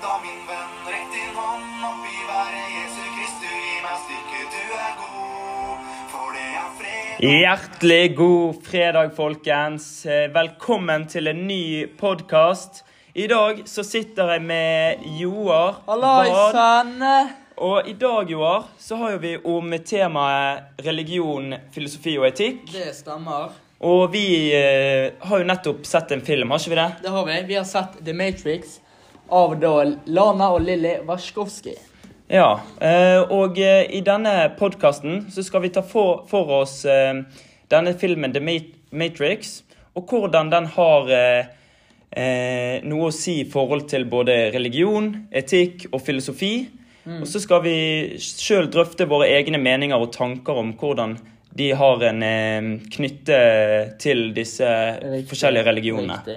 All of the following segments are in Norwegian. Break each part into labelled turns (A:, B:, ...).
A: da, min venn. Rekk din hånd opp i været. Jesu Kristu, gi meg styrke, du er god. For det er fred.
B: Hjertelig god fredag, folkens. Eh, Velkommen til en ny podkast. I dag så sitter jeg med Joar.
C: Hallaisann!
B: Og i dag, Joar, så har vi om temaet religion, filosofi og etikk.
C: Det stemmer.
B: Og vi eh, har jo nettopp sett en film, har ikke vi det?
C: Det har vi. Vi har sett The Matrix av da Lana og Lilly Warskovskij.
B: Ja. Eh, og eh, i denne podkasten så skal vi ta for, for oss eh, denne filmen The Matrix, og hvordan den har noe å si i forhold til både religion, etikk og filosofi. Og så skal vi sjøl drøfte våre egne meninger og tanker om hvordan de har en knytte til disse
C: Riktig.
B: forskjellige religionene.
C: Riktig.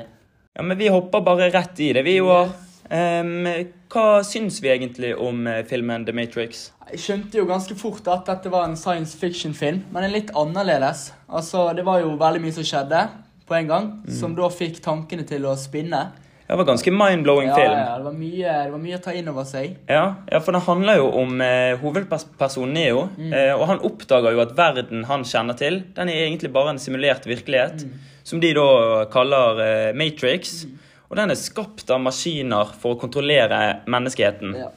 B: Ja, men vi hopper bare rett i det, vi Joar. Em, hva syns vi egentlig om eh, filmen The Matrix?
C: Jeg skjønte jo ganske fort at dette var en science fiction-film, men en litt annerledes. Altså, Det var jo veldig mye som skjedde på en gang, som da fikk tankene til å spinne.
B: Det var ganske mind-blowing
C: Ja,
B: film.
C: ja, det var, mye, det var mye å ta inn over seg.
B: Ja, ja, for det handler jo om eh, hovedpersonen Neo. Eh, og han oppdager jo at verden han kjenner til, den er egentlig bare en simulert virkelighet. Som de da kaller eh, Matrix. Og den er skapt av maskiner for å kontrollere menneskeheten.
C: Ja.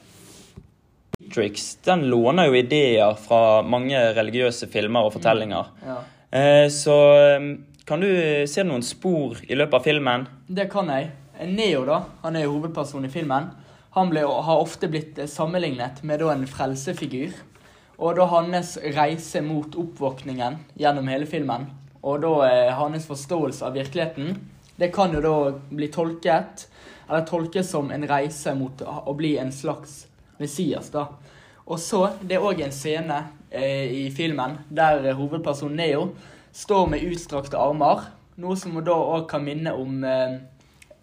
B: Matrix den låner jo ideer fra mange religiøse filmer og fortellinger.
C: ja.
B: Eh, så eh, kan du se noen spor i løpet av filmen?
C: Det kan jeg. Neo, da, han er jo hovedpersonen i filmen. Han ble, har ofte blitt eh, sammenlignet med da en frelsefigur. Og da hans reise mot oppvåkningen gjennom hele filmen, og da eh, hans forståelse av virkeligheten, det kan jo da bli tolket eller tolkes som en reise mot å bli en slags Messias, da. Og så, det er òg en scene eh, i filmen der hovedpersonen Neo står med utstrakte armer, noe som da òg kan minne om eh,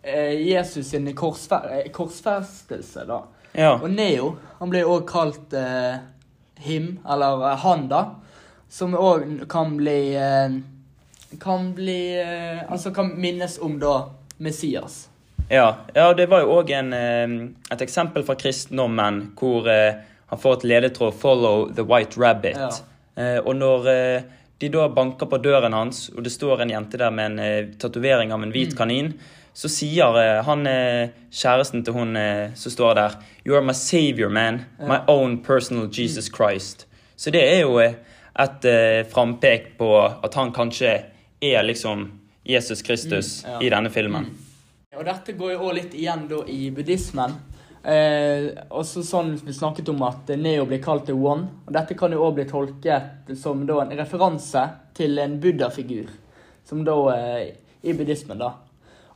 C: eh, Jesus sin korsfer eh, korsfestelse, da.
B: Ja.
C: Og Neo, han ble òg kalt eh, him, eller eh, han, da. Som òg kan bli eh, Kan bli eh, Altså kan minnes om da Messias.
B: Ja, ja det var jo òg et eksempel fra kristendommen hvor eh, han får et ledetråd 'Follow the white rabbit'.
C: Ja.
B: Eh, og når eh, de da banker på døren hans, og det står en jente der med en eh, tatovering av en hvit
C: Mm.
B: kanin, så sier eh, han eh, kjæresten til hun eh, som står der 'You are my savior, man. My own personal Jesus Christ'. Så det er jo eh, et eh, frampek på at han kanskje er liksom Jesus Kristus
C: Mm, ja.
B: i denne filmen.
C: Og dette går jo også litt igjen da i buddhismen. Eh, også sånn vi snakket om at Neo blir kalt the one. Og dette kan jo også bli tolket som da en referanse til en buddha-figur. Som da eh, i buddhismen, da.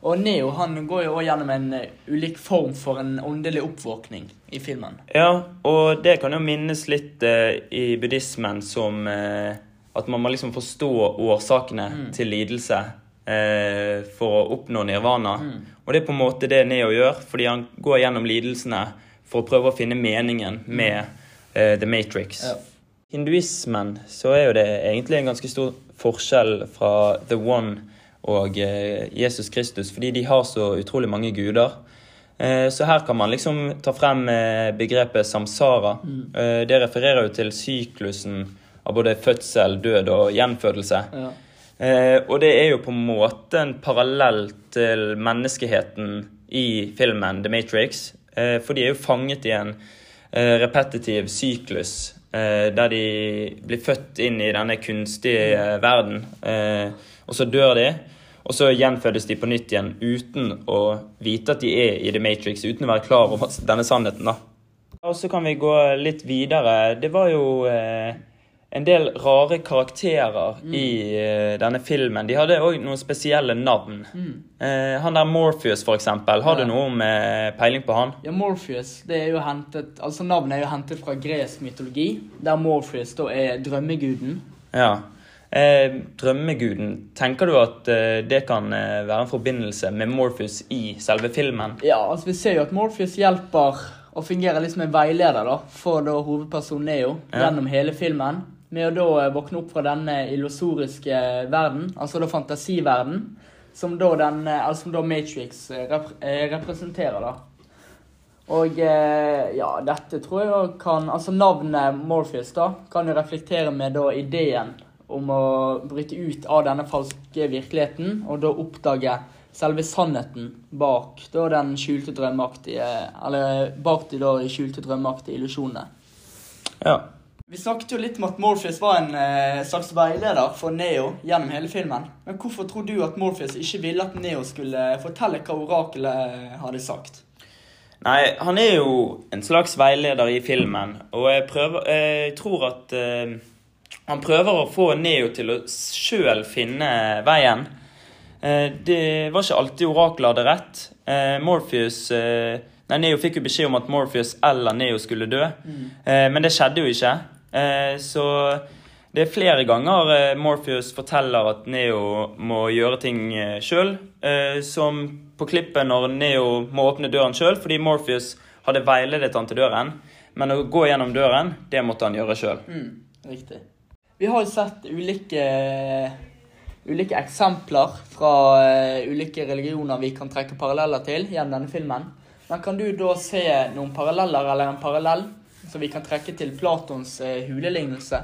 C: Og Neo han går jo også gjennom en eh, ulik form for en åndelig oppvåkning i filmen.
B: Ja, og det kan jo minnes litt eh, i buddhismen som eh, at man må liksom forstå årsakene til lidelse eh, for å oppnå nirvana. Og det er på en måte det Neo gjør, fordi han går gjennom lidelsene for å prøve å finne meningen med eh, The Matrix.
C: Ja.
B: Hinduismen så er jo det egentlig en ganske stor forskjell fra The One og eh, Jesus Kristus, fordi de har så utrolig mange guder. Eh, Så her kan man liksom ta frem eh, begrepet samsara. Mm. Det refererer jo til syklusen av både fødsel, død og gjenfødelse.
C: Ja.
B: Eh, Og det er jo på en måte en parallell til menneskeheten i filmen The Matrix. Eh, For de er jo fanget i en eh, repetitiv syklus eh, der de blir født inn i denne kunstige verden. Eh, og så dør de, og så gjenfødes de på nytt igjen uten å vite at de er i The Matrix, uten å være klar over denne sannheten. da. Og så kan vi gå litt videre. Det var jo eh, en del rare karakterer i eh, denne filmen. De hadde òg noen spesielle navn. Eh, han der Morpheus, for eksempel. Har
C: Ja.
B: du noe med peiling på han?
C: Ja, Morpheus, det er jo hentet, altså navnet er jo hentet fra gresk mytologi, der Morpheus da er drømmeguden.
B: Ja. Eh, drømmeguden, tenker du at eh, det kan eh, være en forbindelse med Morpheus i selve filmen?
C: Ja, altså vi ser jo at Morpheus hjelper og fungerer som en veileder da, for da hovedpersonen Neo
B: Ja.
C: gjennom hele filmen. Med å da eh, våkne opp fra denne illusoriske verden, altså da fantasiverden, som da, den, eh, altså da Matrix eh, rep eh, representerer. da. Og eh, ja, dette tror jeg kan Altså navnet Morpheus da, kan jo reflektere med da ideen om å bryte ut av denne falske virkeligheten, og da oppdage selve sannheten bak da den skjulte drømmeaktige Eller bak de da skjulte drømmeaktige illusjonene.
B: Ja.
C: Vi snakket jo litt om at Morpheus var en eh, slags veileder for Neo gjennom hele filmen. Men hvorfor tror du at Morpheus ikke ville at Neo skulle fortelle hva orakelet hadde sagt?
B: Nei, han er jo en slags veileder i filmen, og jeg, prøver, jeg tror at eh, han prøver å få Neo til å sjøl finne veien. Eh, det var ikke alltid oraklet hadde rett. Eh, Morpheus eh, Nei, Neo fikk jo beskjed om at Morpheus eller Neo skulle dø, eh, men det skjedde jo ikke. Eh, så det er flere ganger eh, Morpheus forteller at Neo må gjøre ting eh, sjøl. Som på klippet når Neo må åpne døren sjøl fordi Morpheus hadde veiledet han til døren. Men å gå gjennom døren, det måtte han gjøre sjøl.
C: Mm, riktig. Vi har jo sett ulike, ulike eksempler fra ulike religioner vi kan trekke paralleller til gjennom denne filmen. Men kan du da se noen paralleller, eller en parallell, som vi kan trekke til Platons eh, hulelignelse?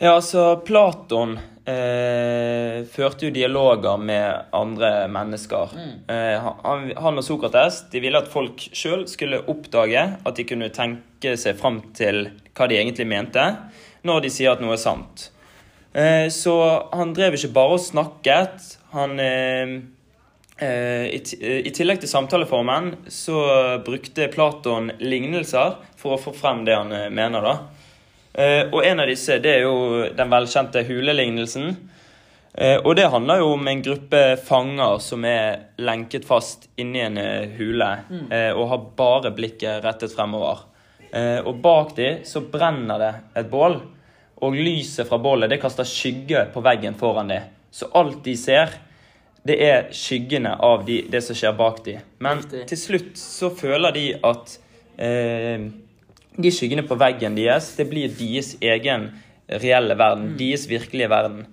B: Ja, altså Platon eh, førte jo dialoger med andre mennesker. Eh, han, han og Sokrates de ville at folk sjøl skulle oppdage at de kunne tenke seg fram til hva de egentlig mente, når de sier at noe er sant. Eh, så han drev ikke bare og snakket. Han eh, i, ti- eh, I tillegg til samtaleformen så brukte Platon lignelser for å få frem det han eh, mener, da. Eh, og en av disse det er jo den velkjente hulelignelsen. Eh, og det handler jo om en gruppe fanger som er lenket fast inni en eh, hule mm. og har bare blikket rettet fremover. Eh, og bak de så brenner det et bål, og lyset fra bålet det kaster skygge på veggen foran de. Så alt de ser, det er skyggene av de, det som skjer bak de. Men
C: Riktig.
B: til slutt så føler de at eh, de skyggene på veggen deres, det blir deres egen reelle verden. Deres virkelige verden.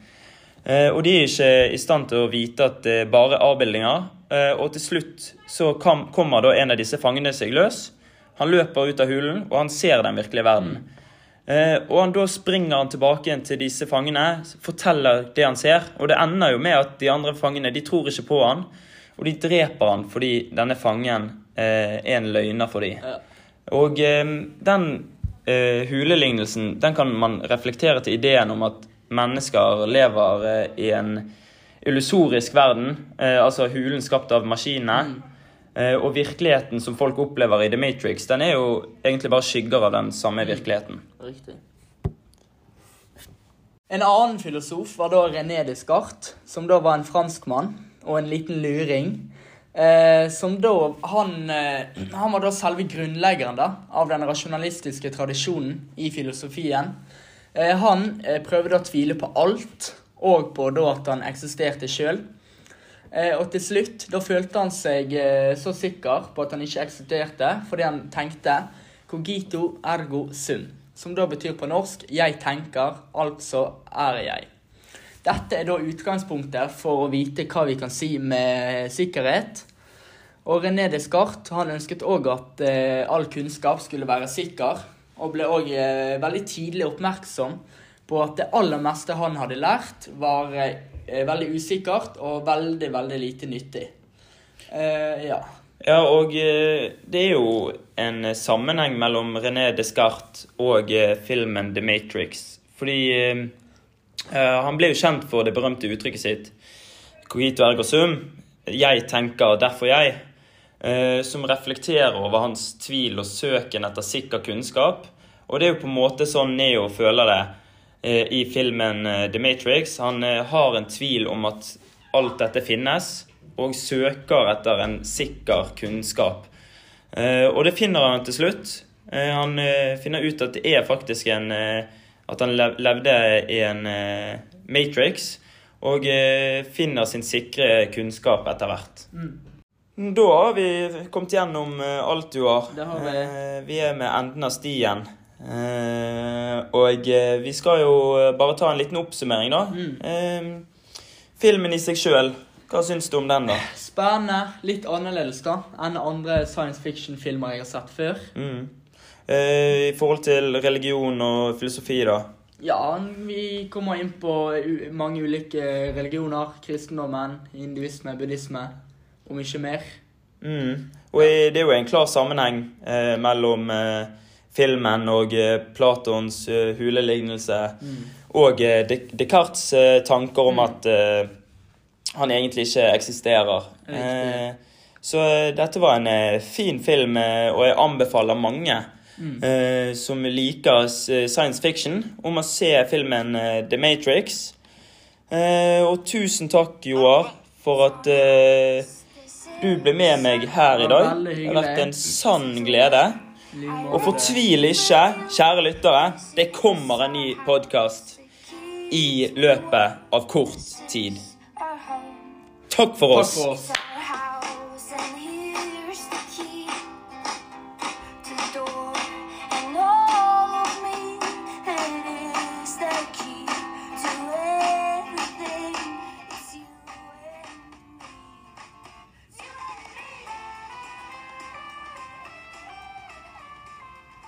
B: Eh, og de er ikke i stand til å vite at det bare er avbildinger. Eh, og til slutt så kom, kommer da en av disse fangene seg løs. Han løper ut av hulen, og han ser den virkelige verden. Eh, og han, da springer han tilbake igjen til disse fangene, forteller det han ser. Og det ender jo med at de andre fangene de tror ikke på han, og de dreper han fordi denne fangen eh, er en løgner for dem.
C: Ja.
B: Og eh, den eh, hulelignelsen den kan man reflektere til ideen om at mennesker lever eh, i en illusorisk verden, eh, altså hulen skapt av maskinene. Eh, og virkeligheten som folk opplever i The Matrix, den er jo egentlig bare skygger av den samme virkeligheten.
C: Riktig. En annen filosof var da René Descartes, som da var en franskmann og en liten luring. Eh, som da han, eh, han var da selve grunnleggeren da, av den rasjonalistiske tradisjonen i filosofien. Eh, han eh, prøvde å tvile på alt, og på da at han eksisterte sjøl. Eh, og til slutt, da følte han seg eh, så sikker på at han ikke eksisterte, fordi han tenkte cogito ergo sum. Som da betyr på norsk 'jeg tenker, altså er jeg'. Dette er da utgangspunktet for å vite hva vi kan si med sikkerhet. Og René Descartes han ønsket òg at eh, all kunnskap skulle være sikker, og ble òg eh, veldig tidlig oppmerksom på at det aller meste han hadde lært, var eh, veldig usikkert og veldig, veldig lite nyttig. Eh, ja.
B: Ja, og eh, det er jo en sammenheng mellom René Descartes og filmen The Matrix. Fordi han ble jo kjent for det berømte uttrykket sitt Cogito ergo sum. Jeg tenker, derfor jeg. som reflekterer over hans tvil og søken etter sikker kunnskap. Og det er jo på en måte sånn Neo føler det i filmen eh, The Matrix. Han eh, har en tvil om at alt dette finnes, og søker etter en sikker kunnskap. Eh, og det finner han til slutt. Eh, han eh, finner ut at det er faktisk en eh, At han lev levde i en eh, Matrix, og eh, finner sin sikre kunnskap etter hvert. Da har vi kommet gjennom eh, alt du har.
C: Det har vi.
B: Eh, vi er med enden av stien. Eh, og eh, vi skal jo eh, bare ta en liten oppsummering, da.
C: Mm.
B: Eh, filmen i seg sjøl, hva syns du om den, da?
C: spennende. Litt annerledes da enn andre science fiction-filmer jeg har sett før.
B: Mm. I forhold til religion og filosofi, da?
C: Ja, vi kommer inn på mange ulike religioner. Kristendommen, hinduisme, buddhisme og mye mer.
B: Mm. Og det er jo en klar sammenheng eh, mellom eh, filmen og eh, Platons hulelignelse. hulelignelse og eh, Descartes' eh, tanker om at eh, han egentlig ikke eksisterer. Eh, så eh, dette var en eh, fin film, eh, og jeg anbefaler mange eh, som liker eh, science fiction, om å se filmen uh, The Matrix. Uh, og tusen takk, Joar, for at eh, du ble med meg her i dag. Det har vært en sann glede. Og fortvil ikke, kjære lyttere. Det kommer en ny podkast i løpet av kort tid. Takk for
C: Takk for oss.